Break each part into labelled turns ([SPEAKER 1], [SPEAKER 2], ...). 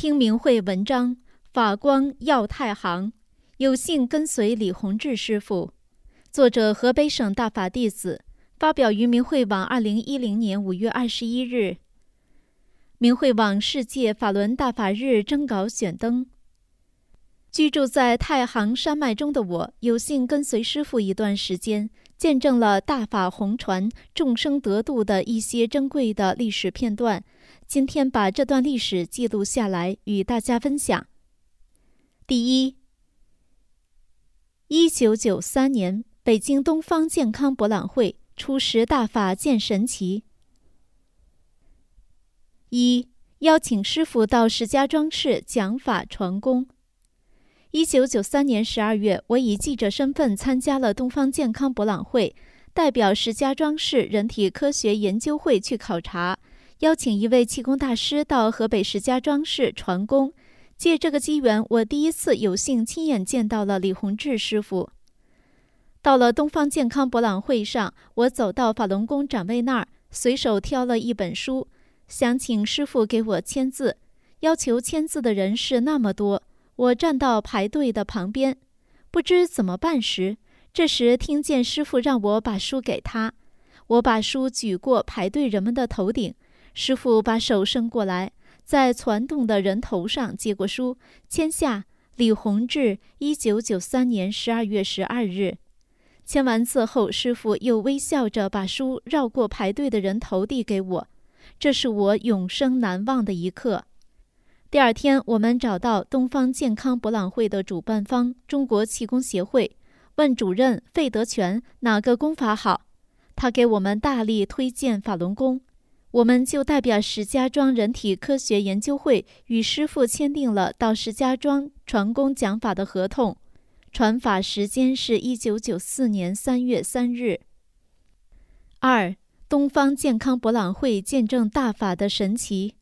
[SPEAKER 1] 听明慧文章《法光耀太行》，有幸跟随李洪志师傅，作者河北省大法弟子，发表于明慧网，二零一零年五月二十一日。明慧网世界法轮大法日征稿选登。居住在太行山脉中的我，有幸跟随师傅一段时间，见证了大法红传、众生得度的一些珍贵的历史片段。今天把这段历史记录下来，与大家分享。第一，一九九三年，北京东方健康博览会初识大法见神奇。一，邀请师傅到石家庄市讲法传功。一九九三年十二月，我以记者身份参加了东方健康博览会，代表石家庄市人体科学研究会去考察。邀请一位气功大师到河北石家庄市传功，借这个机缘，我第一次有幸亲眼见到了李洪志师傅。到了东方健康博览会上，我走到法轮功展位那儿，随手挑了一本书，想请师傅给我签字。要求签字的人是那么多，我站到排队的旁边，不知怎么办时，这时听见师傅让我把书给他，我把书举过排队人们的头顶。师傅把手伸过来，在攒动的人头上接过书，签下“李洪志，一九九三年十二月十二日”。签完字后，师傅又微笑着把书绕过排队的人头递给我，这是我永生难忘的一刻。第二天，我们找到东方健康博览会的主办方中国气功协会，问主任费德全哪个功法好，他给我们大力推荐法轮功。我们就代表石家庄人体科学研究会与师傅签订了到石家庄传功讲法的合同，传法时间是一九九四年三月三日。二，东方健康博览会见证大法的神奇。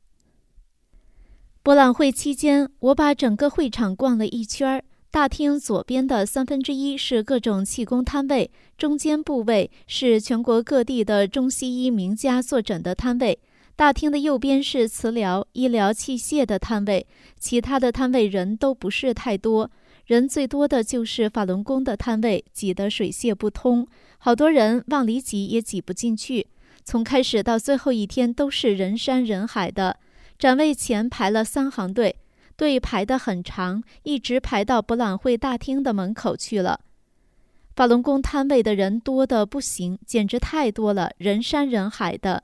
[SPEAKER 1] 博览会期间，我把整个会场逛了一圈儿。大厅左边的三分之一是各种气功摊位，中间部位是全国各地的中西医名家坐诊的摊位。大厅的右边是磁疗、医疗器械的摊位，其他的摊位人都不是太多，人最多的就是法轮功的摊位，挤得水泄不通，好多人往里挤也挤不进去。从开始到最后一天都是人山人海的，展位前排了三行队。队排得很长，一直排到博览会大厅的门口去了。法轮功摊位的人多得不行，简直太多了，人山人海的。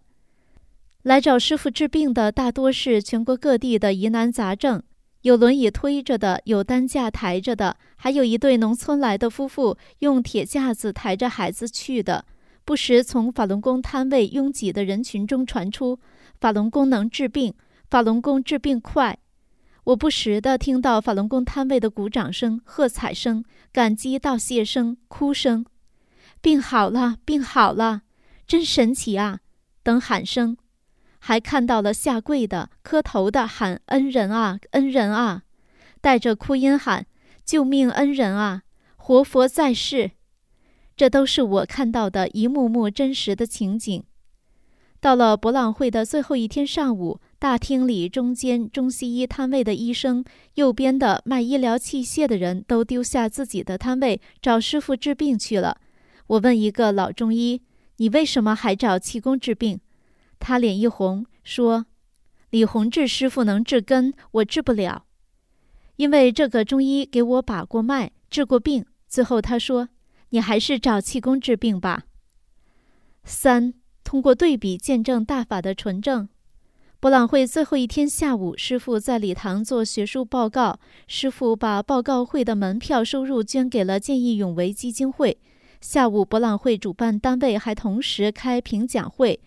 [SPEAKER 1] 来找师傅治病的大多是全国各地的疑难杂症，有轮椅推着的，有担架抬着的，还有一对农村来的夫妇用铁架子抬着孩子去的。不时从法轮功摊位拥挤的人群中传出：“法轮功能治病，法轮功治病快。”我不时地听到法轮功摊位的鼓掌声、喝彩声、感激道谢声、哭声，病好了，病好了，真神奇啊！等喊声，还看到了下跪的、磕头的，喊恩人啊，恩人啊，带着哭音喊救命恩人啊，活佛在世，这都是我看到的一幕幕真实的情景。到了博览会的最后一天上午。大厅里，中间中西医摊位的医生，右边的卖医疗器械的人都丢下自己的摊位，找师傅治病去了。我问一个老中医：“你为什么还找气功治病？”他脸一红，说：“李洪志师傅能治根，我治不了。因为这个中医给我把过脉，治过病。最后他说：‘你还是找气功治病吧。’三，通过对比见证大法的纯正。”博览会最后一天下午，师傅在礼堂做学术报告。师傅把报告会的门票收入捐给了见义勇为基金会。下午，博览会主办单位还同时开评奖会。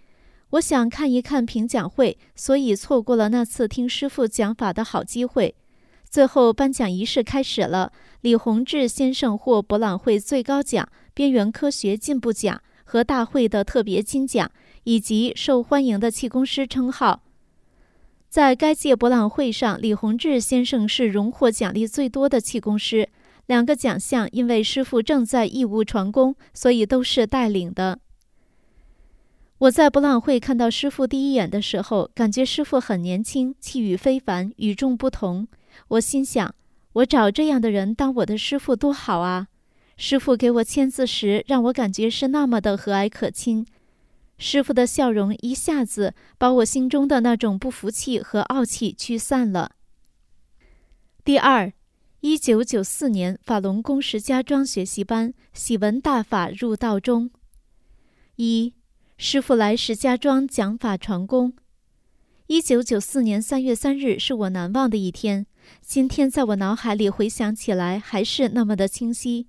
[SPEAKER 1] 我想看一看评奖会，所以错过了那次听师傅讲法的好机会。最后颁奖仪式开始了，李洪志先生获博览会最高奖——边缘科学进步奖和大会的特别金奖，以及受欢迎的气功师称号。在该届博览会上，李洪志先生是荣获奖励最多的气功师。两个奖项因为师傅正在义务传功，所以都是带领的。我在博览会看到师傅第一眼的时候，感觉师傅很年轻，气宇非凡，与众不同。我心想，我找这样的人当我的师傅多好啊！师傅给我签字时，让我感觉是那么的和蔼可亲。师傅的笑容一下子把我心中的那种不服气和傲气驱散了。第二，一九九四年法轮功石家庄学习班喜闻大法入道中。一，师傅来石家庄讲法传功。一九九四年三月三日是我难忘的一天，今天在我脑海里回想起来还是那么的清晰。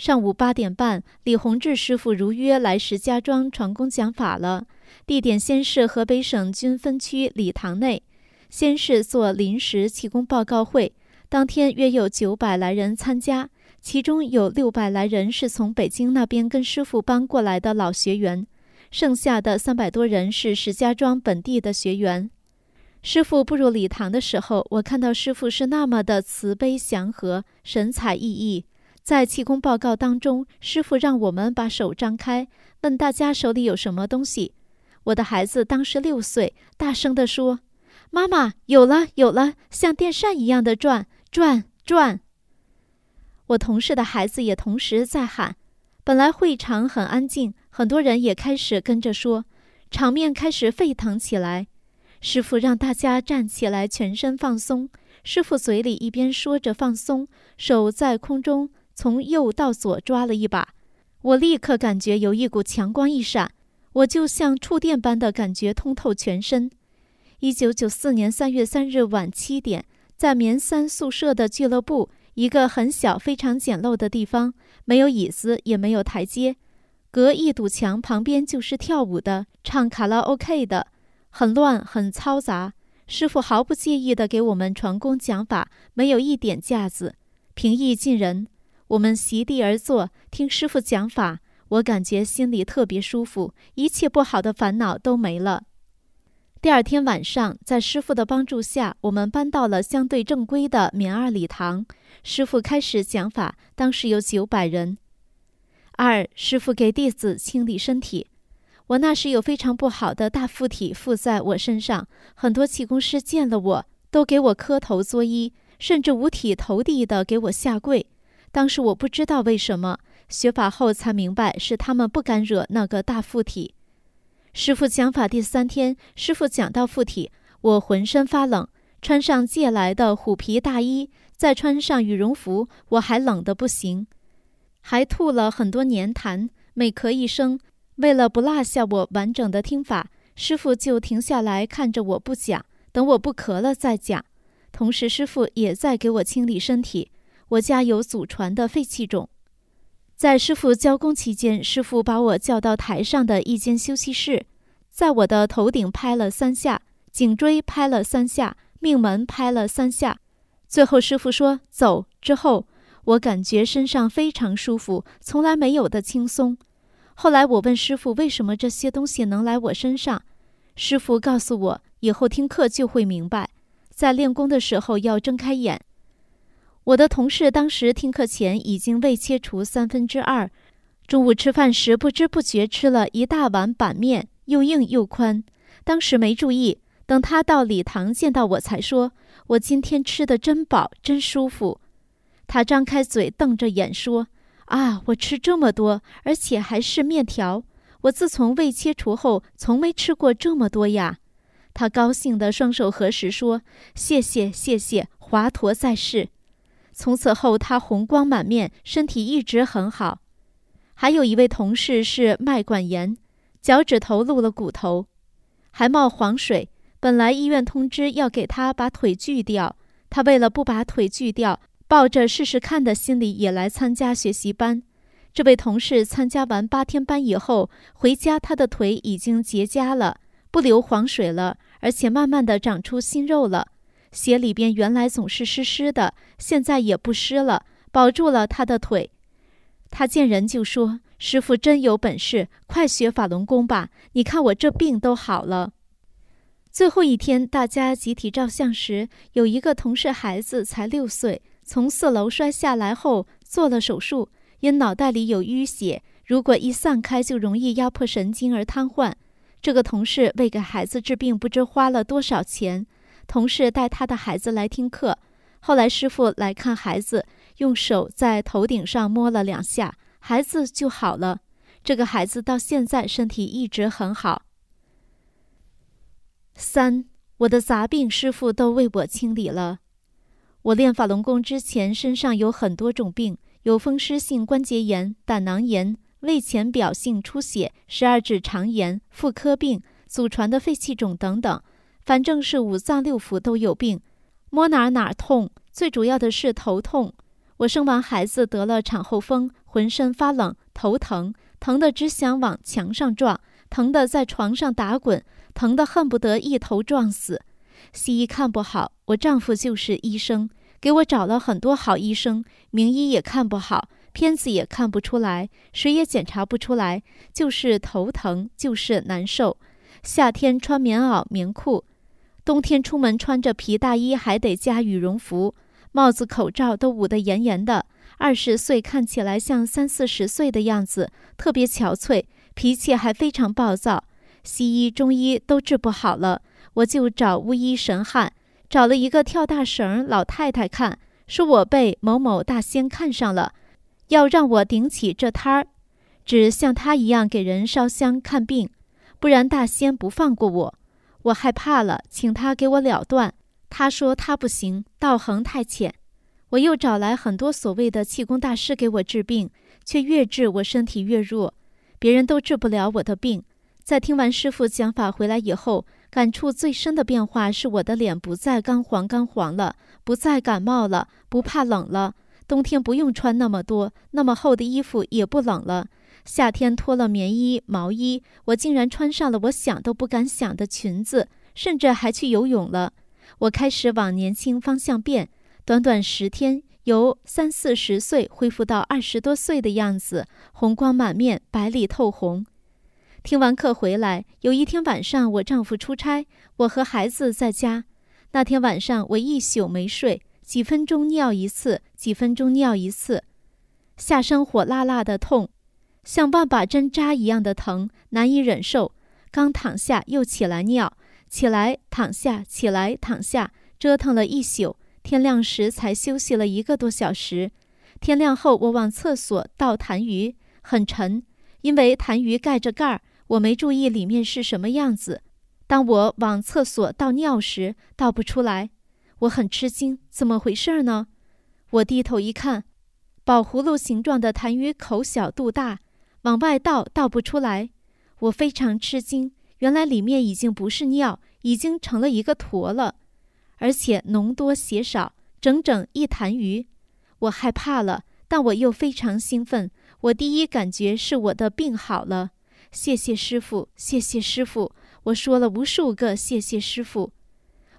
[SPEAKER 1] 上午八点半，李洪志师傅如约来石家庄传功讲法了。地点先是河北省军分区礼堂内，先是做临时气功报告会。当天约有九百来人参加，其中有六百来人是从北京那边跟师傅搬过来的老学员，剩下的三百多人是石家庄本地的学员。师傅步入礼堂的时候，我看到师傅是那么的慈悲祥和，神采奕奕。在气功报告当中，师傅让我们把手张开，问大家手里有什么东西。我的孩子当时六岁，大声地说：“妈妈，有了，有了，像电扇一样的转转转。”我同事的孩子也同时在喊。本来会场很安静，很多人也开始跟着说，场面开始沸腾起来。师傅让大家站起来，全身放松。师傅嘴里一边说着放松，手在空中。从右到左抓了一把，我立刻感觉有一股强光一闪，我就像触电般的感觉通透全身。一九九四年三月三日晚七点，在棉三宿舍的俱乐部，一个很小、非常简陋的地方，没有椅子，也没有台阶，隔一堵墙，旁边就是跳舞的、唱卡拉 OK 的，很乱，很嘈杂。师傅毫不介意地给我们传功讲法，没有一点架子，平易近人。我们席地而坐，听师傅讲法，我感觉心里特别舒服，一切不好的烦恼都没了。第二天晚上，在师傅的帮助下，我们搬到了相对正规的棉二礼堂。师傅开始讲法，当时有九百人。二，师傅给弟子清理身体。我那时有非常不好的大附体附在我身上，很多气功师见了我都给我磕头作揖，甚至五体投地的给我下跪。当时我不知道为什么，学法后才明白是他们不敢惹那个大附体。师傅讲法第三天，师傅讲到附体，我浑身发冷，穿上借来的虎皮大衣，再穿上羽绒服，我还冷得不行，还吐了很多粘痰，每咳一声，为了不落下我完整的听法，师傅就停下来看着我不讲，等我不咳了再讲。同时，师傅也在给我清理身体。我家有祖传的肺气肿，在师傅教功期间，师傅把我叫到台上的一间休息室，在我的头顶拍了三下，颈椎拍了三下，命门拍了三下，最后师傅说走之后，我感觉身上非常舒服，从来没有的轻松。后来我问师傅为什么这些东西能来我身上，师傅告诉我以后听课就会明白，在练功的时候要睁开眼。我的同事当时听课前已经胃切除三分之二，中午吃饭时不知不觉吃了一大碗板面，又硬又宽。当时没注意，等他到礼堂见到我才说：“我今天吃的真饱，真舒服。”他张开嘴瞪着眼说：“啊，我吃这么多，而且还是面条。我自从胃切除后，从没吃过这么多呀。”他高兴地双手合十说：“谢谢，谢谢，华佗在世。”从此后，他红光满面，身体一直很好。还有一位同事是脉管炎，脚趾头露了骨头，还冒黄水。本来医院通知要给他把腿锯掉，他为了不把腿锯掉，抱着试试看的心理也来参加学习班。这位同事参加完八天班以后回家，他的腿已经结痂了，不流黄水了，而且慢慢的长出新肉了。鞋里边原来总是湿湿的，现在也不湿了，保住了他的腿。他见人就说：“师傅真有本事，快学法轮功吧！你看我这病都好了。”最后一天，大家集体照相时，有一个同事孩子才六岁，从四楼摔下来后做了手术，因脑袋里有淤血，如果一散开就容易压迫神经而瘫痪。这个同事为给孩子治病，不知花了多少钱。同事带他的孩子来听课，后来师傅来看孩子，用手在头顶上摸了两下，孩子就好了。这个孩子到现在身体一直很好。三，我的杂病师傅都为我清理了。我练法轮功之前，身上有很多种病，有风湿性关节炎、胆囊炎、胃浅表性出血、十二指肠炎、妇科病、祖传的肺气肿等等，反正是五脏六腑都有病，摸哪儿哪儿痛。最主要的是头痛。我生完孩子得了产后风，浑身发冷、头疼，疼得只想往墙上撞，疼得在床上打滚。疼得恨不得一头撞死，西医看不好，我丈夫就是医生，给我找了很多好医生，名医也看不好，片子也看不出来，谁也检查不出来，就是头疼，就是难受。夏天穿棉袄棉裤，冬天出门穿着皮大衣还得加羽绒服，帽子口罩都捂得严严的。二十岁看起来像三四十岁的样子，特别憔悴，脾气还非常暴躁。西医、中医都治不好了，我就找巫医神汉，找了一个跳大绳老太太看，说我被某某大仙看上了，要让我顶起这摊儿，只像他一样给人烧香看病，不然大仙不放过我。我害怕了，请他给我了断，他说他不行，道行太浅。我又找来很多所谓的气功大师给我治病，却越治我身体越弱，别人都治不了我的病。在听完师傅讲法回来以后，感触最深的变化是我的脸不再干黄干黄了，不再感冒了，不怕冷了。冬天不用穿那么多、那么厚的衣服也不冷了。夏天脱了棉衣、毛衣，我竟然穿上了我想都不敢想的裙子，甚至还去游泳了。我开始往年轻方向变，短短十天，由三四十岁恢复到二十多岁的样子，红光满面，白里透红。听完课回来，有一天晚上，我丈夫出差，我和孩子在家。那天晚上，我一宿没睡，几分钟尿一次，几分钟尿一次，下身火辣辣的痛，像万把针扎一样的疼，难以忍受。刚躺下又起来尿，起来躺下，起来躺下，折腾了一宿。天亮时才休息了一个多小时。天亮后，我往厕所倒痰盂，很沉，因为痰盂盖着盖儿。我没注意里面是什么样子。当我往厕所倒尿时，倒不出来，我很吃惊，怎么回事呢？我低头一看，宝葫芦形状的痰盂口小肚大，往外倒倒不出来。我非常吃惊，原来里面已经不是尿，已经成了一个坨了，而且浓多血少，整整一坛鱼。我害怕了，但我又非常兴奋。我第一感觉是我的病好了。谢谢师傅，谢谢师傅。我说了无数个谢谢师傅。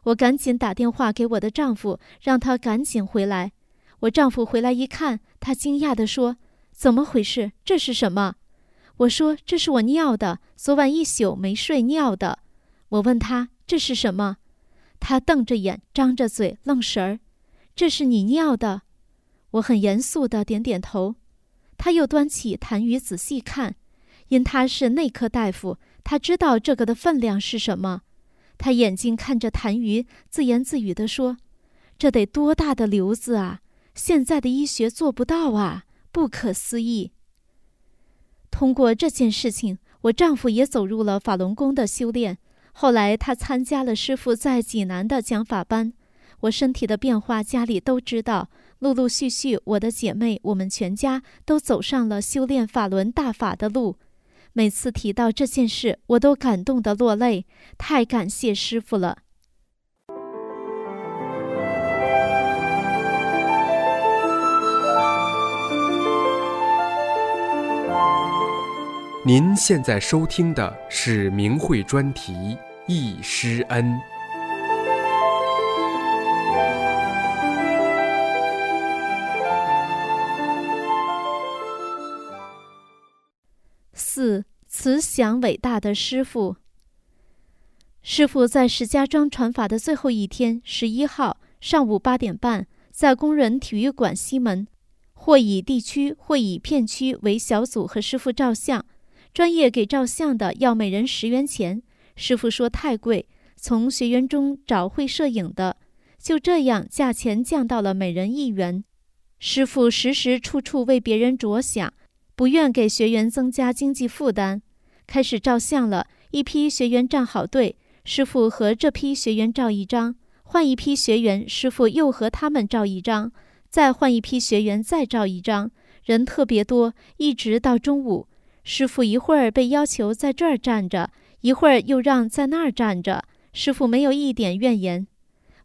[SPEAKER 1] 我赶紧打电话给我的丈夫，让他赶紧回来。我丈夫回来一看，他惊讶地说：“怎么回事？这是什么？”我说：“这是我尿的，昨晚一宿没睡尿的。”我问他：“这是什么？”他瞪着眼，张着嘴，愣神儿：“这是你尿的。”我很严肃地点点头。他又端起痰盂仔细看。因他是内科大夫，他知道这个的分量是什么。他眼睛看着痰盂，自言自语地说：“这得多大的瘤子啊！现在的医学做不到啊，不可思议。”通过这件事情，我丈夫也走入了法轮功的修炼。后来他参加了师傅在济南的讲法班。我身体的变化，家里都知道。陆陆续续，我的姐妹，我们全家都走上了修炼法轮大法的路。每次提到这件事，我都感动的落泪，太感谢师傅了。
[SPEAKER 2] 您现在收听的是明慧专题《易师恩》。
[SPEAKER 1] 四，慈祥伟大的师傅。师傅在石家庄传法的最后一天，十一号上午八点半，在工人体育馆西门，或以地区，或以片区为小组和师傅照相。专业给照相的要每人十元钱，师傅说太贵，从学员中找会摄影的，就这样价钱降到了每人一元。师傅时时处处为别人着想，不愿给学员增加经济负担。开始照相了，一批学员站好队，师傅和这批学员照一张，换一批学员，师傅又和他们照一张，再换一批学员再照一张，人特别多，一直到中午。师傅一会儿被要求在这儿站着，一会儿又让在那儿站着。师傅没有一点怨言，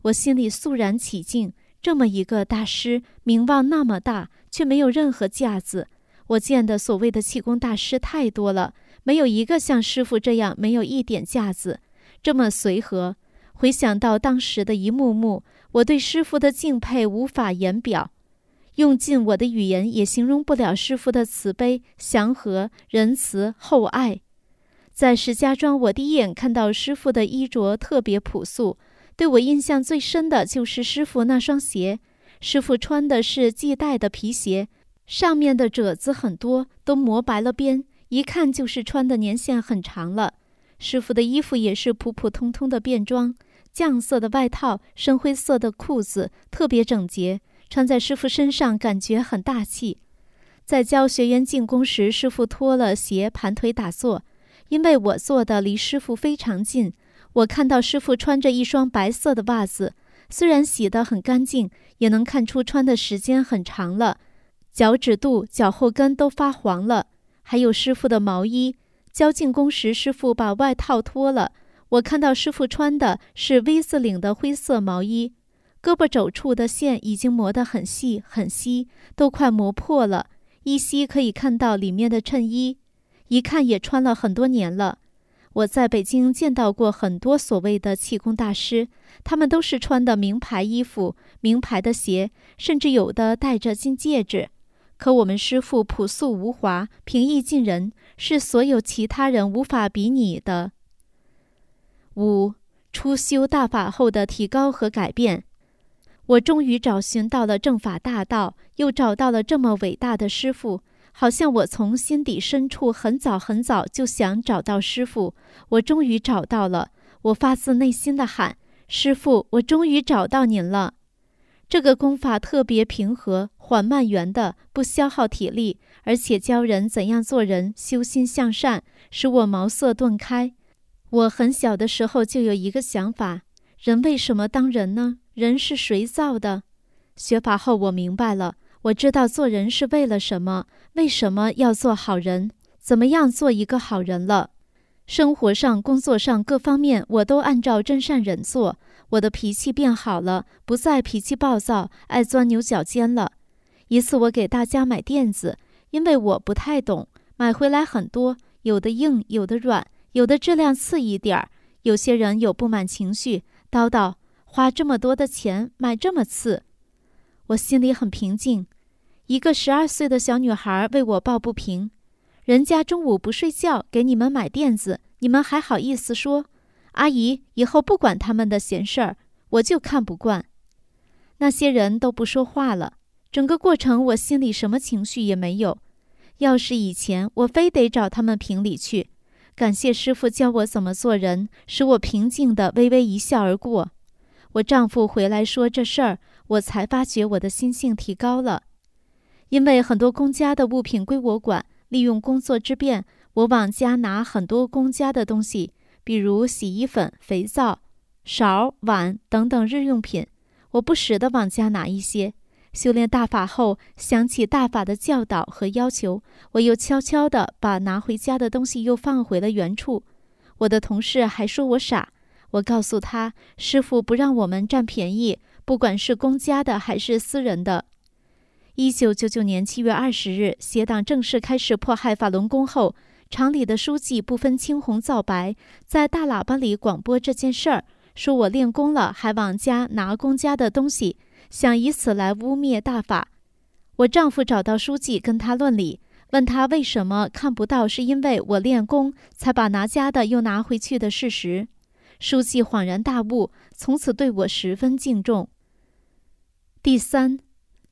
[SPEAKER 1] 我心里肃然起敬。这么一个大师，名望那么大，却没有任何架子。我见的所谓的气功大师太多了，没有一个像师傅这样没有一点架子，这么随和。回想到当时的一幕幕，我对师傅的敬佩无法言表。用尽我的语言也形容不了师傅的慈悲、祥和、仁慈、厚爱。在石家庄，我第一眼看到师傅的衣着特别朴素，对我印象最深的就是师傅那双鞋。师傅穿的是系带的皮鞋，上面的褶子很多，都磨白了边，一看就是穿的年限很长了。师傅的衣服也是普普通通的便装，绛色的外套，深灰色的裤子，特别整洁。穿在师傅身上，感觉很大气。在教学员进宫时，师傅脱了鞋，盘腿打坐。因为我坐的离师傅非常近，我看到师傅穿着一双白色的袜子，虽然洗得很干净，也能看出穿的时间很长了。脚趾肚、脚后跟都发黄了。还有师傅的毛衣。教进宫时，师傅把外套脱了，我看到师傅穿的是 V 字领的灰色毛衣。胳膊肘处的线已经磨得很细很稀，都快磨破了，依稀可以看到里面的衬衣，一看也穿了很多年了。我在北京见到过很多所谓的气功大师，他们都是穿的名牌衣服、名牌的鞋，甚至有的戴着金戒指。可我们师傅朴素无华、平易近人，是所有其他人无法比拟的。五初修大法后的提高和改变。我终于找寻到了正法大道，又找到了这么伟大的师傅，好像我从心底深处很早很早就想找到师傅。我终于找到了，我发自内心的喊：“师傅，我终于找到您了！”这个功法特别平和、缓慢圆的，不消耗体力，而且教人怎样做人、修心向善，使我茅塞顿开。我很小的时候就有一个想法：人为什么当人呢？人是谁造的？学法后我明白了，我知道做人是为了什么，为什么要做好人，怎么样做一个好人了。生活上、工作上各方面，我都按照真善忍做。我的脾气变好了，不再脾气暴躁，爱钻牛角尖了。一次我给大家买垫子，因为我不太懂，买回来很多，有的硬，有的软，有的质量次一点儿。有些人有不满情绪，叨叨。花这么多的钱买这么次，我心里很平静。一个十二岁的小女孩为我抱不平，人家中午不睡觉给你们买垫子，你们还好意思说？阿姨，以后不管他们的闲事儿，我就看不惯。那些人都不说话了，整个过程我心里什么情绪也没有。要是以前，我非得找他们评理去。感谢师傅教我怎么做人，使我平静的微微一笑而过。我丈夫回来说这事儿，我才发觉我的心性提高了。因为很多公家的物品归我管，利用工作之便，我往家拿很多公家的东西，比如洗衣粉、肥皂、勺、碗等等日用品。我不时地往家拿一些。修炼大法后，想起大法的教导和要求，我又悄悄地把拿回家的东西又放回了原处。我的同事还说我傻。我告诉他，师傅不让我们占便宜，不管是公家的还是私人的。一九九九年七月二十日，邪党正式开始迫害法轮功后，厂里的书记不分青红皂白，在大喇叭里广播这件事儿，说我练功了，还往家拿公家的东西，想以此来污蔑大法。我丈夫找到书记跟他论理，问他为什么看不到是因为我练功才把拿家的又拿回去的事实。书记恍然大悟，从此对我十分敬重。第三，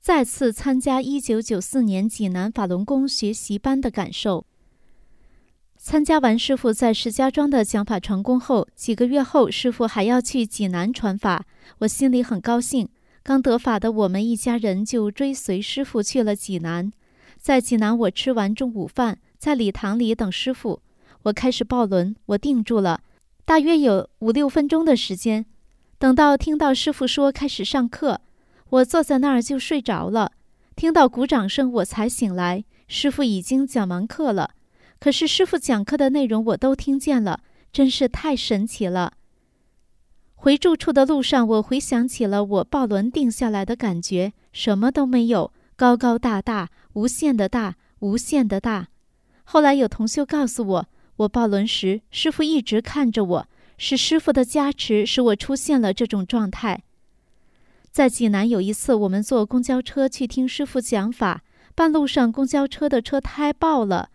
[SPEAKER 1] 再次参加一九九四年济南法轮功学习班的感受。参加完师傅在石家庄的讲法传功后，几个月后，师傅还要去济南传法，我心里很高兴。刚得法的我们一家人就追随师傅去了济南。在济南，我吃完中午饭，在礼堂里等师傅。我开始抱轮，我定住了，大约有五六分钟的时间。等到听到师傅说开始上课，我坐在那儿就睡着了。听到鼓掌声，我才醒来，师傅已经讲完课了。可是师傅讲课的内容我都听见了，真是太神奇了。回住处的路上，我回想起了我抱轮定下来的感觉，什么都没有，高高大大，无限的大，无限的大。后来有同修告诉我，我抱轮时，师傅一直看着我，是师傅的加持使我出现了这种状态。在济南有一次，我们坐公交车去听师傅讲法，半路上公交车的车胎爆了。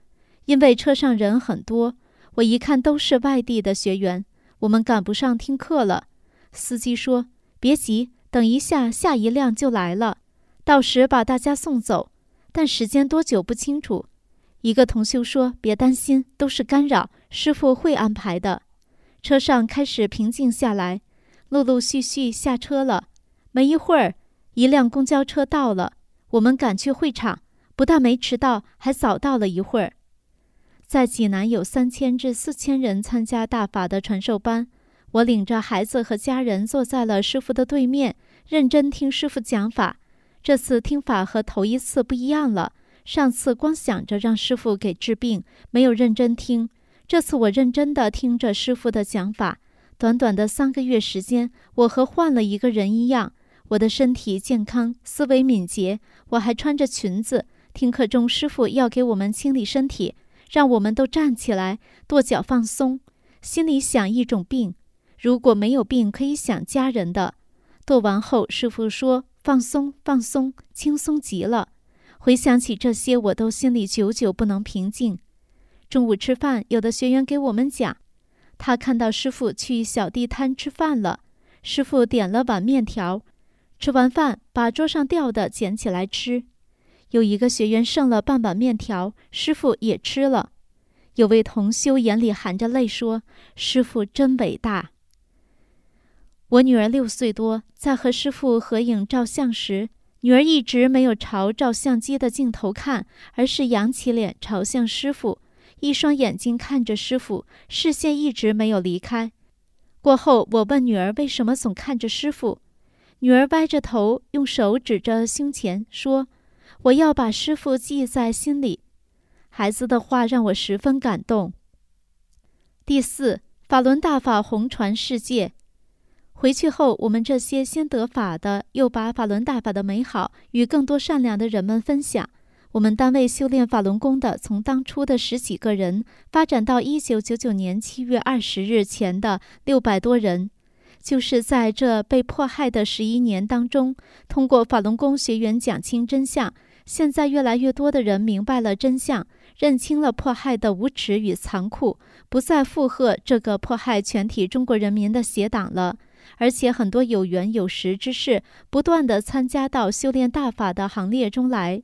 [SPEAKER 1] 因为车上人很多，我一看都是外地的学员，我们赶不上听课了。司机说：“别急，等一下下一辆就来了，到时把大家送走。”但时间多久不清楚。一个同修说：“别担心，都是干扰，师傅会安排的。”车上开始平静下来，陆陆续续下车了。没一会儿，一辆公交车到了，我们赶去会场，不但没迟到，还早到了一会儿。在济南有三千至四千人参加大法的传授班，我领着孩子和家人坐在了师傅的对面，认真听师傅讲法。这次听法和头一次不一样了，上次光想着让师傅给治病，没有认真听。这次我认真的听着师傅的讲法，短短的三个月时间，我和换了一个人一样，我的身体健康，思维敏捷，我还穿着裙子。听课中，师傅要给我们清理身体。让我们都站起来，跺脚放松，心里想一种病。如果没有病，可以想家人的。跺完后，师傅说：“放松，放松，轻松极了。”回想起这些，我都心里久久不能平静。中午吃饭，有的学员给我们讲，他看到师傅去小地摊吃饭了。师傅点了碗面条，吃完饭把桌上掉的捡起来吃。有一个学员剩了半碗面条，师傅也吃了。有位同修眼里含着泪说：“师傅真伟大。”我女儿六岁多，在和师傅合影照相时，女儿一直没有朝照相机的镜头看，而是仰起脸朝向师傅，一双眼睛看着师傅，视线一直没有离开。过后，我问女儿为什么总看着师傅，女儿歪着头，用手指着胸前说。我要把师傅记在心里，孩子的话让我十分感动。第四，法轮大法红传世界。回去后，我们这些先得法的，又把法轮大法的美好与更多善良的人们分享。我们单位修炼法轮功的，从当初的十几个人，发展到一九九九年七月二十日前的六百多人。就是在这被迫害的十一年当中，通过法轮功学员讲清真相。现在越来越多的人明白了真相，认清了迫害的无耻与残酷，不再附和这个迫害全体中国人民的邪党了。而且很多有缘有识之士，不断的参加到修炼大法的行列中来。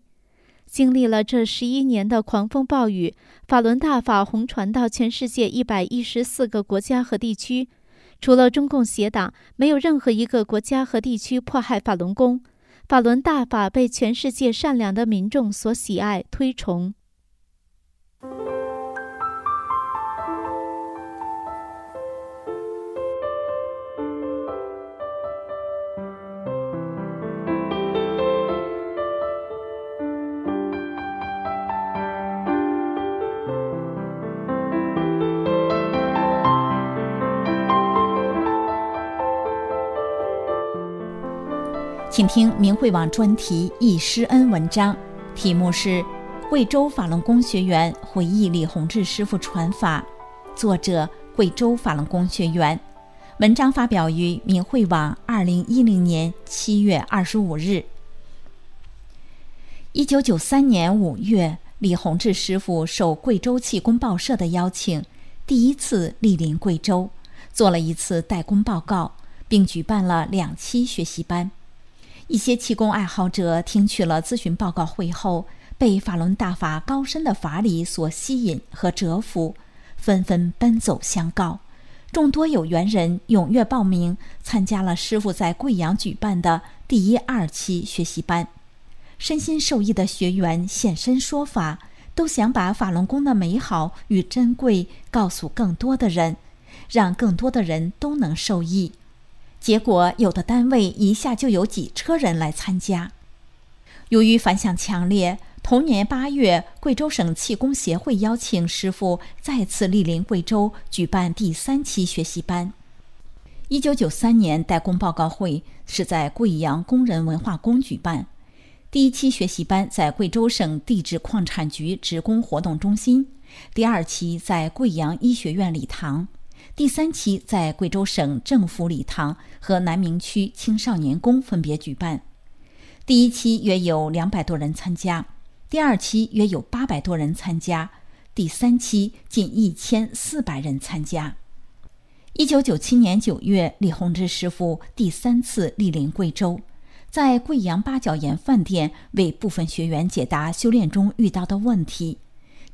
[SPEAKER 1] 经历了这十一年的狂风暴雨，法轮大法红传到全世界一百一十四个国家和地区，除了中共邪党，没有任何一个国家和地区迫害法轮功。法轮大法被全世界善良的民众所喜爱推崇。
[SPEAKER 3] 请听明慧网专题易师恩文章，题目是《贵州法轮功学员回忆李洪志师傅传法，作者贵州法轮功学员。文章发表于明慧网，二零一零年七月二十五日。一九九三年五月，李洪志师傅受贵州气功报社的邀请，第一次莅临贵州，做了一次代工报告，并举办了两期学习班。一些气功爱好者听取了咨询报告会后。被法轮大法高深的法理所吸引和折服，纷纷奔走相告。众多有缘人踊跃报名，参加了师傅在贵阳举办的第一、二期学习班。身心受益的学员现身说法，都想把法轮功的美好与珍贵告诉更多的人，让更多的人都能受益。结果，有的单位一下就有几车人来参加。由于反响强烈。同年八月，贵州省气功协会邀请师傅再次莅临贵州，举办第三期学习班。一九九三年代工报告会是在贵阳工人文化宫举办，第一期学习班在贵州省地质矿产局职工活动中心，第二期在贵阳医学院礼堂，第三期在贵州省政府礼堂和南明区青少年宫分别举办。第一期约有两百多人参加。第二期约有八百多人参加，第三期近一千四百人参加。一九九七年九月，李洪志师傅第三次莅临贵州，在贵阳八角岩饭店为部分学员解答修炼中遇到的问题。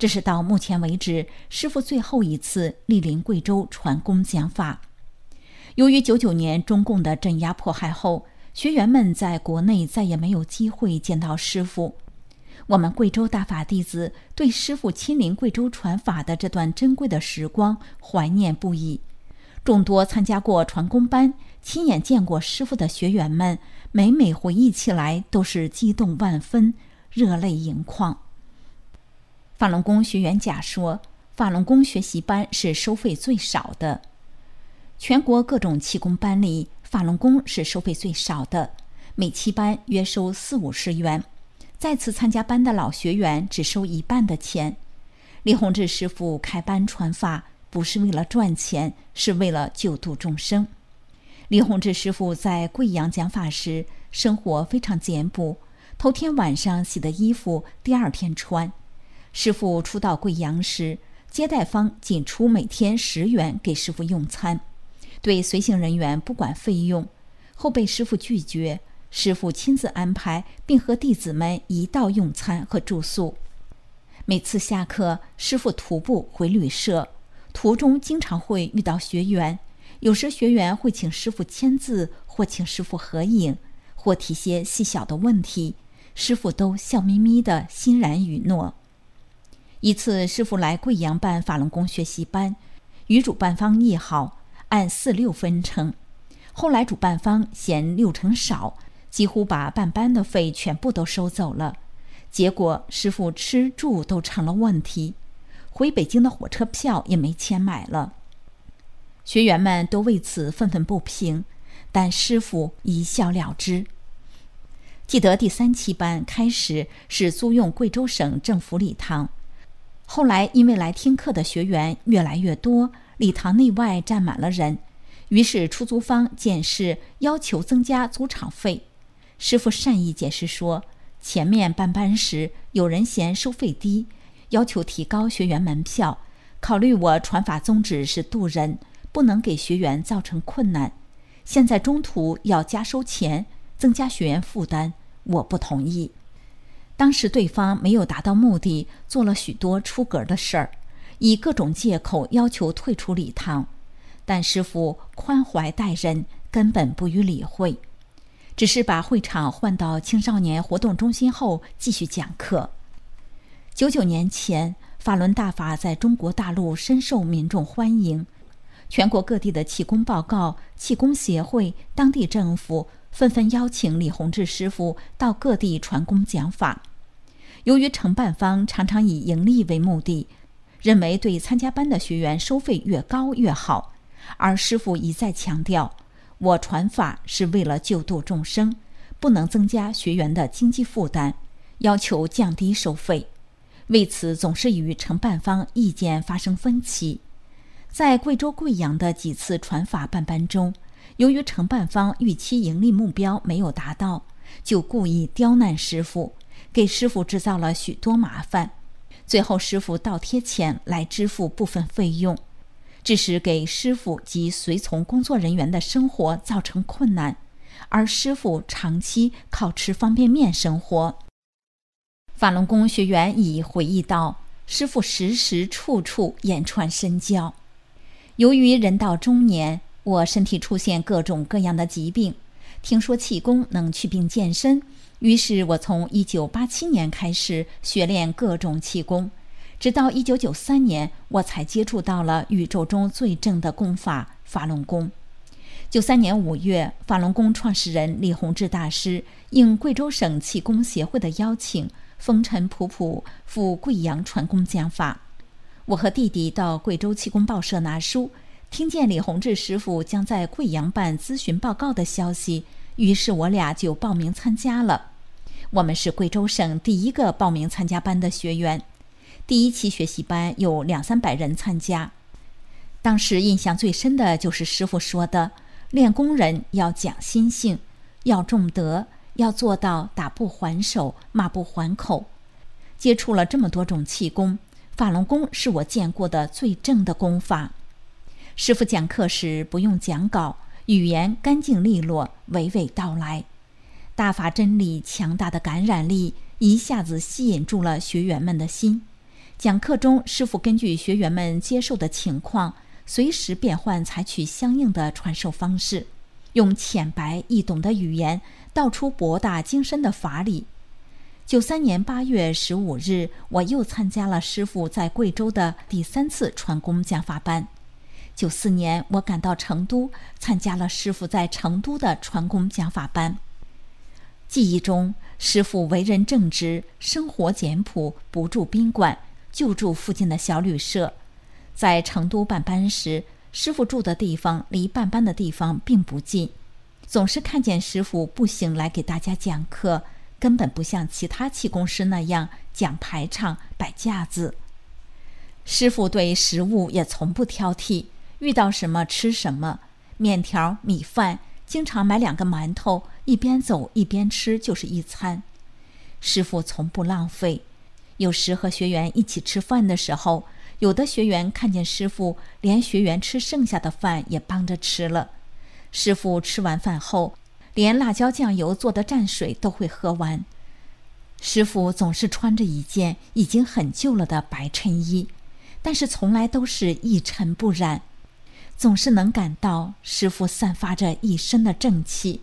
[SPEAKER 3] 这是到目前为止师傅最后一次莅临贵州传功讲法。由于九九年中共的镇压迫害后，学员们在国内再也没有机会见到师傅。我们贵州大法弟子对师傅亲临贵州传法的这段珍贵的时光怀念不已。众多参加过传功班、亲眼见过师傅的学员们，每每回忆起来都是激动万分、热泪盈眶。法轮功学员甲说：“法轮功学习班是收费最少的，全国各种气功班里，法轮功是收费最少的，每期班约收四五十元。”再次参加班的老学员只收一半的钱。李洪志师傅开班传法不是为了赚钱，是为了救度众生。李洪志师傅在贵阳讲法时，生活非常简朴，头天晚上洗的衣服第二天穿。师傅初到贵阳时，接待方仅出每天十元给师傅用餐，对随行人员不管费用，后被师傅拒绝。师傅亲自安排，并和弟子们一道用餐和住宿。每次下课，师傅徒步回旅社，途中经常会遇到学员。有时学员会请师傅签字，或请师傅合影，或提些细小的问题，师傅都笑眯眯的欣然允诺。一次，师傅来贵阳办法轮功学习班，与主办方议好，按四六分成。后来主办方嫌六成少。几乎把办班的费全部都收走了，结果师傅吃住都成了问题，回北京的火车票也没钱买了。学员们都为此愤愤不平，但师傅一笑了之。记得第三期班开始是租用贵州省政府礼堂，后来因为来听课的学员越来越多，礼堂内外站满了人，于是出租方见势要求增加租场费。师傅善意解释说，前面办班时有人嫌收费低，要求提高学员门票。考虑我传法宗旨是渡人，不能给学员造成困难。现在中途要加收钱，增加学员负担，我不同意。当时对方没有达到目的，做了许多出格的事儿，以各种借口要求退出礼堂，但师傅宽怀待人，根本不予理会。只是把会场换到青少年活动中心后继续讲课。九九年前，法轮大法在中国大陆深受民众欢迎，全国各地的气功报告、气功协会、当地政府纷纷邀请李洪志师傅到各地传功讲法。由于承办方常常以盈利为目的，认为对参加班的学员收费越高越好，而师傅一再强调。我传法是为了救度众生，不能增加学员的经济负担，要求降低收费。为此总是与承办方意见发生分歧。在贵州贵阳的几次传法办班中，由于承办方预期盈利目标没有达到，就故意刁难师傅，给师傅制造了许多麻烦。最后，师傅倒贴钱来支付部分费用，致使给师傅及随从工作人员的生活造成困难，而师傅长期靠吃方便面生活。法轮功学员已回忆道：“师傅时时处处言传身教。由于人到中年，我身体出现各种各样的疾病，听说气功能祛病健身，于是我从1987年开始学练各种气功，直到1993年，我才接触到了宇宙中最正的功法——法轮功。93年5月，法轮功创始人李洪志大师应贵州省气功协会的邀请。”风尘仆仆赴贵阳传功讲法，我和弟弟到贵州气功报社拿书，听见李洪志师傅将在贵阳办咨询报告的消息，于是我俩就报名参加了。我们是贵州省第一个报名参加班的学员，第一期学习班有两三百人参加。当时印象最深的就是师傅说的：“练功人要讲心性，要重德。”要做到打不还手，骂不还口。接触了这么多种气功，法轮功是我见过的最正的功法。师傅讲课时不用讲稿，语言干净利落，娓娓道来。大法真理强大的感染力一下子吸引住了学员们的心。讲课中，师傅根据学员们接受的情况，随时变换，采取相应的传授方式，用浅白易懂的语言。道出博大精深的法理。九三年八月十五日，我又参加了师傅在贵州的第三次传功讲法班。九四年，我赶到成都，参加了师傅在成都的传功讲法班。记忆中，师傅为人正直，生活简朴，不住宾馆，就住附近的小旅社。在成都办班时，师傅住的地方离办班的地方并不近。总是看见师傅步行来给大家讲课，根本不像其他气功师那样讲排场、摆架子。师傅对食物也从不挑剔，遇到什么吃什么，面条、米饭，经常买两个馒头，一边走一边吃就是一餐。师傅从不浪费，有时和学员一起吃饭的时候，有的学员看见师傅，连学员吃剩下的饭也帮着吃了。师傅吃完饭后，连辣椒酱油做的蘸水都会喝完。师傅总是穿着一件已经很旧了的白衬衣，但是从来都是一尘不染，总是能感到师傅散发着一身的正气。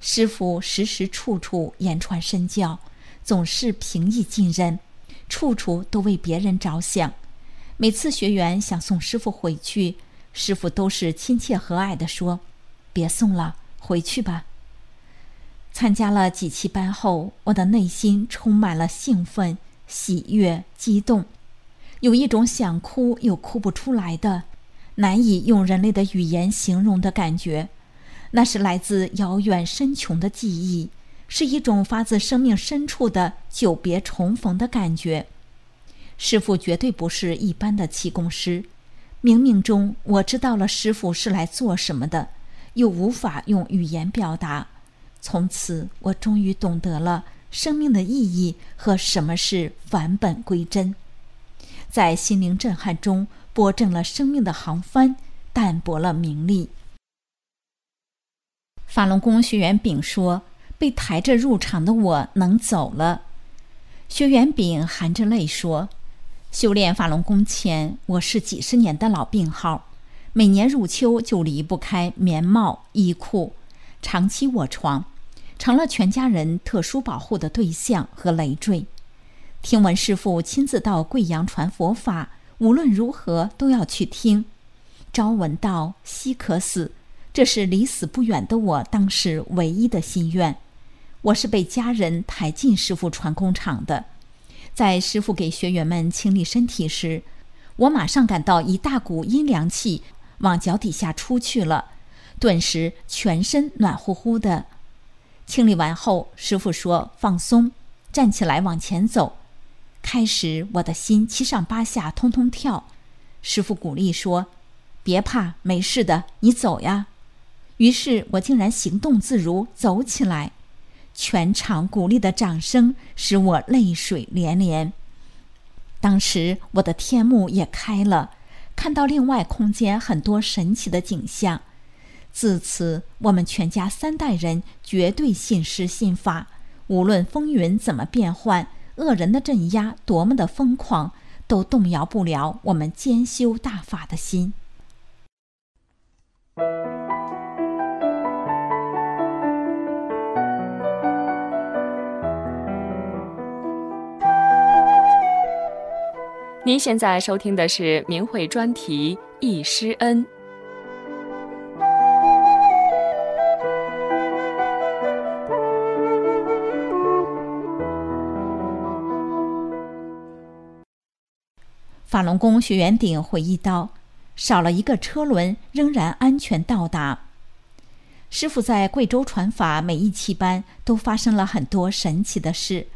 [SPEAKER 3] 师傅时时处处言传身教，总是平易近人，处处都为别人着想。每次学员想送师傅回去，师傅都是亲切和蔼地说。别送了，回去吧。参加了几期班后，我的内心充满了兴奋、喜悦、激动，有一种想哭又哭不出来的、难以用人类的语言形容的感觉。那是来自遥远深穷的记忆，是一种发自生命深处的久别重逢的感觉。师傅绝对不是一般的气功师，冥冥中我知道了师傅是来做什么的。又无法用语言表达，从此我终于懂得了生命的意义和什么是返本归真，在心灵震撼中拨正了生命的航帆，淡泊了名利。法轮功学员丙说：“被抬着入场的我能走了。”学员丙含着泪说：“修炼法轮功前，我是几十年的老病号。”每年入秋就离不开棉帽衣裤，长期卧床，成了全家人特殊保护的对象和累赘。听闻师傅亲自到贵阳传佛法，无论如何都要去听。朝闻道，夕可死，这是离死不远的我当时唯一的心愿。我是被家人抬进师傅传工厂的，在师傅给学员们清理身体时，我马上感到一大股阴凉气。往脚底下出去了，顿时全身暖乎乎的。清理完后，师傅说：“放松，站起来往前走。”开始我的心七上八下，通通跳。师傅鼓励说：“别怕，没事的，你走呀。”于是我竟然行动自如，走起来。全场鼓励的掌声使我泪水连连。当时我的天目也开了，看到另外空间很多神奇的景象。自此，我们全家三代人绝对信师信法，无论风云怎么变幻，恶人的镇压多么的疯狂，都动摇不了我们兼修大法的心。
[SPEAKER 4] 您现在收听的是明慧专题《易师恩》。
[SPEAKER 3] 法轮功学员顶回忆道：“少了一个车轮，仍然安全到达。”师傅在贵州传法，每一期班都发生了很多神奇的事。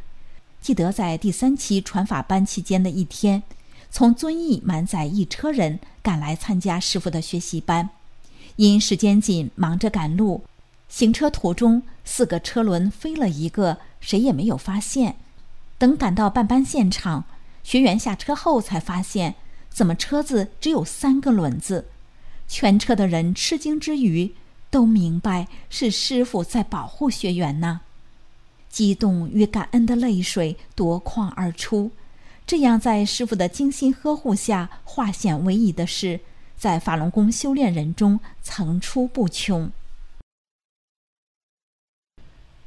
[SPEAKER 3] 记得在第三期传法班期间的一天，从遵义满载一车人赶来参加师傅的学习班，因时间紧，忙着赶路，行车途中四个车轮飞了一个，谁也没有发现。等赶到办班现场。学员下车后才发现，怎么车子只有三个轮子？全车的人吃惊之余，都明白是师傅在保护学员呢。激动与感恩的泪水夺眶而出。这样在师傅的精心呵护下化险为夷的事，在法轮功修炼人中层出不穷。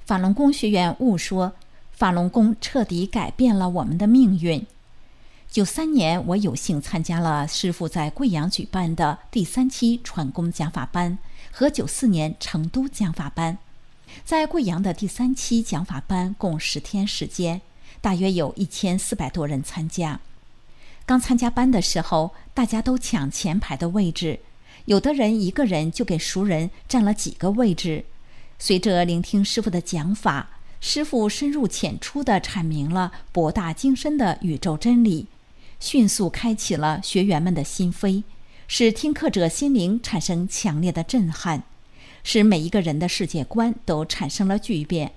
[SPEAKER 3] 法轮功学员悟说：“法轮功彻底改变了我们的命运。”九三年，我有幸参加了师傅在贵阳举办的第三期传功讲法班和九四年成都讲法班。在贵阳的第三期讲法班共十天时间，大约有一千四百多人参加。刚参加班的时候，大家都抢前排的位置，有的人一个人就给熟人占了几个位置。随着聆听师傅的讲法，师傅深入浅出地阐明了博大精深的宇宙真理。迅速开启了学员们的心扉，使听课者心灵产生强烈的震撼，使每一个人的世界观都产生了巨变。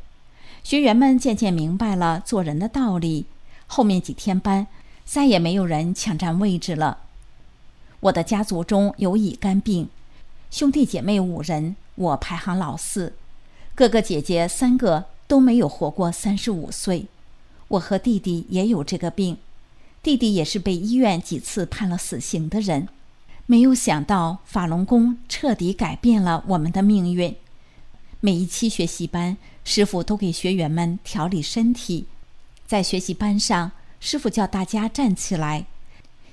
[SPEAKER 3] 学员们渐渐明白了做人的道理。后面几天班，再也没有人抢占位置了。我的家族中有乙肝病，兄弟姐妹五人，我排行老四，哥哥姐姐三个都没有活过三十五岁。我和弟弟也有这个病。弟弟也是被医院几次判了死刑的人，没有想到法轮功彻底改变了我们的命运。每一期学习班，师傅都给学员们调理身体。在学习班上，师傅叫大家站起来，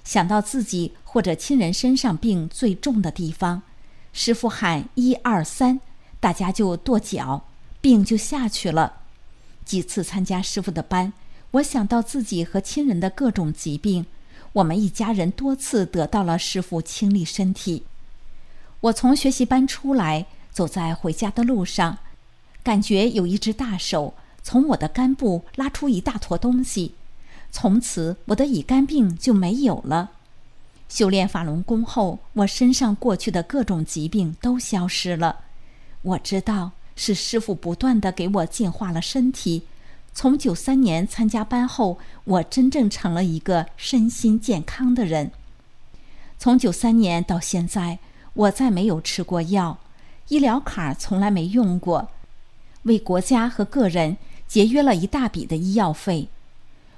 [SPEAKER 3] 想到自己或者亲人身上病最重的地方，师傅喊一二三，大家就跺脚，病就下去了。几次参加师傅的班。我想到自己和亲人的各种疾病，我们一家人多次得到了师傅清理身体。我从学习班出来，走在回家的路上，感觉有一只大手从我的肝部拉出一大坨东西，从此我的乙肝病就没有了。修炼法轮功后，我身上过去的各种疾病都消失了。我知道是师傅不断的给我净化了身体。从九三年参加班后，我真正成了一个身心健康的人。从九三年到现在，我再没有吃过药，医疗卡从来没用过，为国家和个人节约了一大笔的医药费。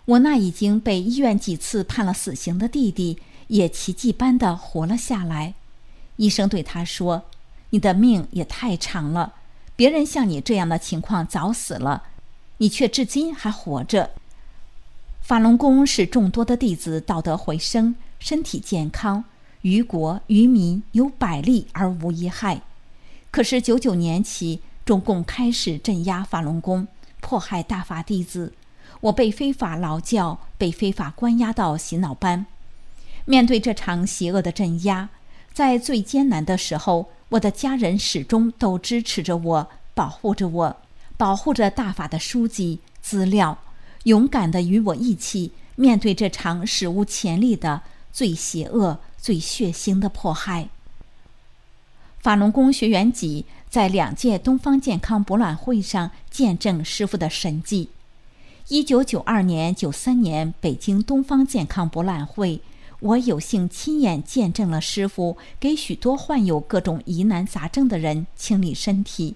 [SPEAKER 3] 我那已经被医院几次判了死刑的弟弟，也奇迹般的活了下来。医生对他说：“你的命也太长了，别人像你这样的情况早死了。”你却至今还活着。法轮功使众多的弟子道德回升，身体健康，于国于民有百利而无一害。可是九九年起，中共开始镇压法轮功，迫害大法弟子，我被非法劳教，被非法关押到洗脑班。面对这场邪恶的镇压，在最艰难的时候，我的家人始终都支持着我，保护着我。保护着大法的书籍资料，勇敢地与我一起面对这场史无前例的最邪恶、最血腥的迫害。法轮功学员几在两届东方健康博览会上见证师傅的神迹。一九九二年、九三年北京东方健康博览会，我有幸亲眼见证了师傅给许多患有各种疑难杂症的人清理身体。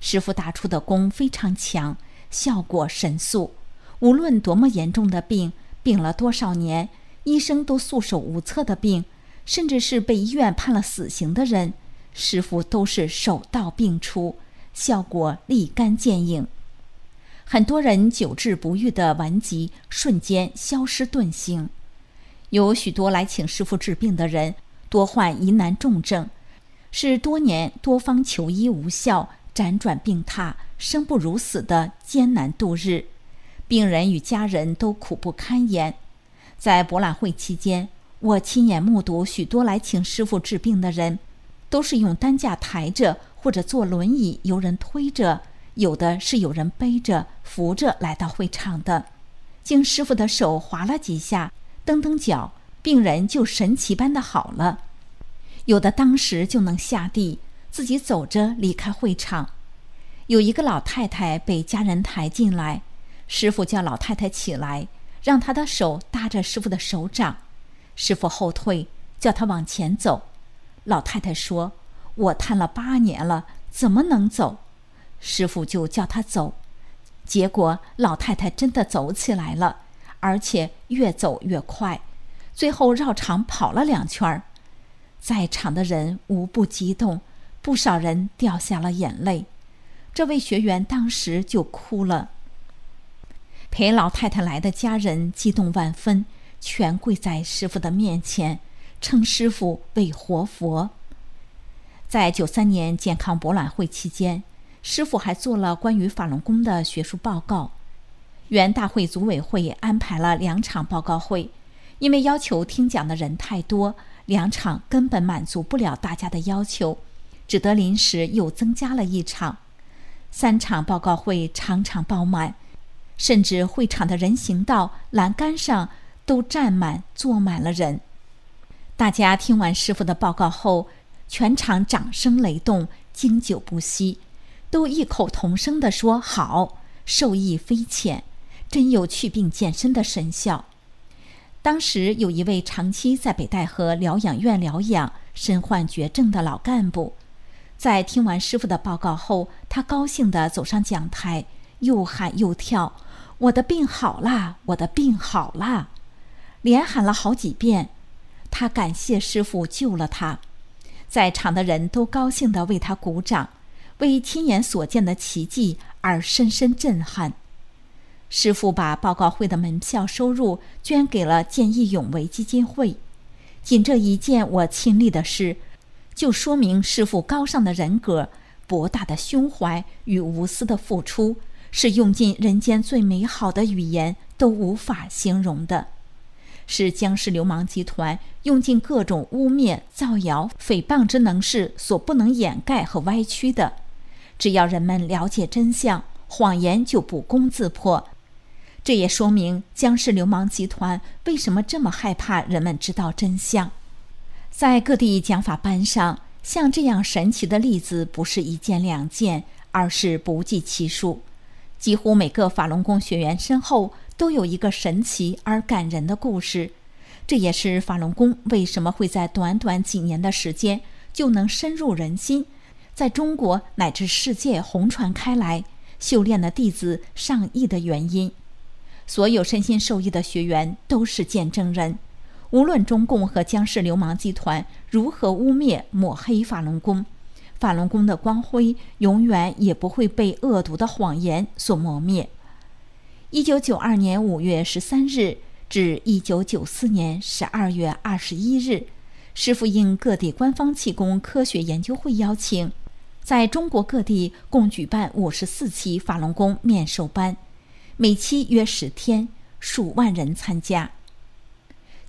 [SPEAKER 3] 师傅打出的功非常强，效果神速。无论多么严重的病，病了多少年，医生都束手无策的病，甚至是被医院判了死刑的人。师傅都是手到病除，效果立竿见影。很多人久治不愈的顽疾瞬间消失遁形。有许多来请师傅治病的人，多患疑难重症，是多年多方求医无效，辗转病榻，生不如死的艰难度日。病人与家人都苦不堪言。在博览会期间，我亲眼目睹许多来请师傅治病的人。都是用担架抬着，或者坐轮椅由人推着，有的是有人背着、扶着来到会场的。经师傅的手划了几下，蹬蹬脚，病人就神奇般的好了。有的当时就能下地，自己走着离开会场。有一个老太太被家人抬进来，师傅叫老太太起来，让她的手搭着师傅的手掌，师傅后退，叫她往前走。老太太说：“我瘫了八年了，怎么能走？”师傅就叫她走。结果老太太真的走起来了，而且越走越快，最后绕场跑了两圈儿。在场的人无不激动，不少人掉下了眼泪。这位学员当时就哭了。陪老太太来的家人激动万分，全跪在师傅的面前。称师傅为活佛。在九三年健康博览会期间，师傅还做了关于法轮功的学术报告。原大会组委会安排了两场报告会，因为要求听讲的人太多，两场根本满足不了大家的要求，只得临时又增加了一场。三场报告会场场爆满，甚至会场的人行道栏杆上都站满坐满了人。大家听完师傅的报告后，全场掌声雷动，经久不息，都异口同声地说：“好，受益匪浅，真有祛病健身的神效。”当时有一位长期在北戴河疗养院疗养、身患绝症的老干部，在听完师傅的报告后，他高兴地走上讲台，又喊又跳：“我的病好啦！我的病好啦！”连喊了好几遍。他感谢师傅救了他，在场的人都高兴地为他鼓掌，为亲眼所见的奇迹而深深震撼。师傅把报告会的门票收入捐给了见义勇为基金会。仅这一件我亲历的事，就说明师傅高尚的人格、博大的胸怀与无私的付出，是用尽人间最美好的语言都无法形容的。是僵尸流氓集团用尽各种污蔑、造谣、诽谤之能事所不能掩盖和歪曲的。只要人们了解真相，谎言就不攻自破。这也说明僵尸流氓集团为什么这么害怕人们知道真相。在各地讲法班上，像这样神奇的例子不是一件两件，而是不计其数。几乎每个法轮功学员身后。都有一个神奇而感人的故事，这也是法轮功为什么会在短短几年的时间就能深入人心，在中国乃至世界红传开来，修炼的弟子上亿的原因。所有身心受益的学员都是见证人。无论中共和江氏流氓集团如何污蔑抹黑法轮功，法轮功的光辉永远也不会被恶毒的谎言所磨灭。一九九二年五月十三日至一九九四年十二月二十一日，师傅应各地官方气功科学研究会邀请，在中国各地共举办五十四期法轮功面授班，每期约十天，数万人参加。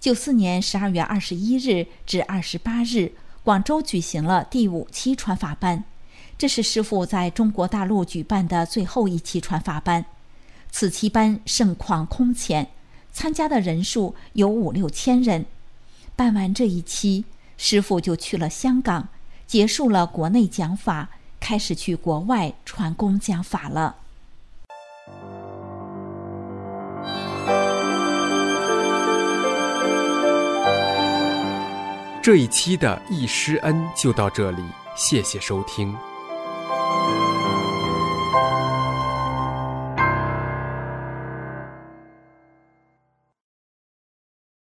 [SPEAKER 3] 九四年十二月二十一日至二十八日广州举行了第五期传法班。这是师傅在中国大陆举办的最后一期传法班。此期班盛况空前参加的人数有五六千人。办完这一期师傅就去了香港结束了国内讲法开始去国外传功讲法了。
[SPEAKER 2] 这一期的一师恩就到这里谢谢收听。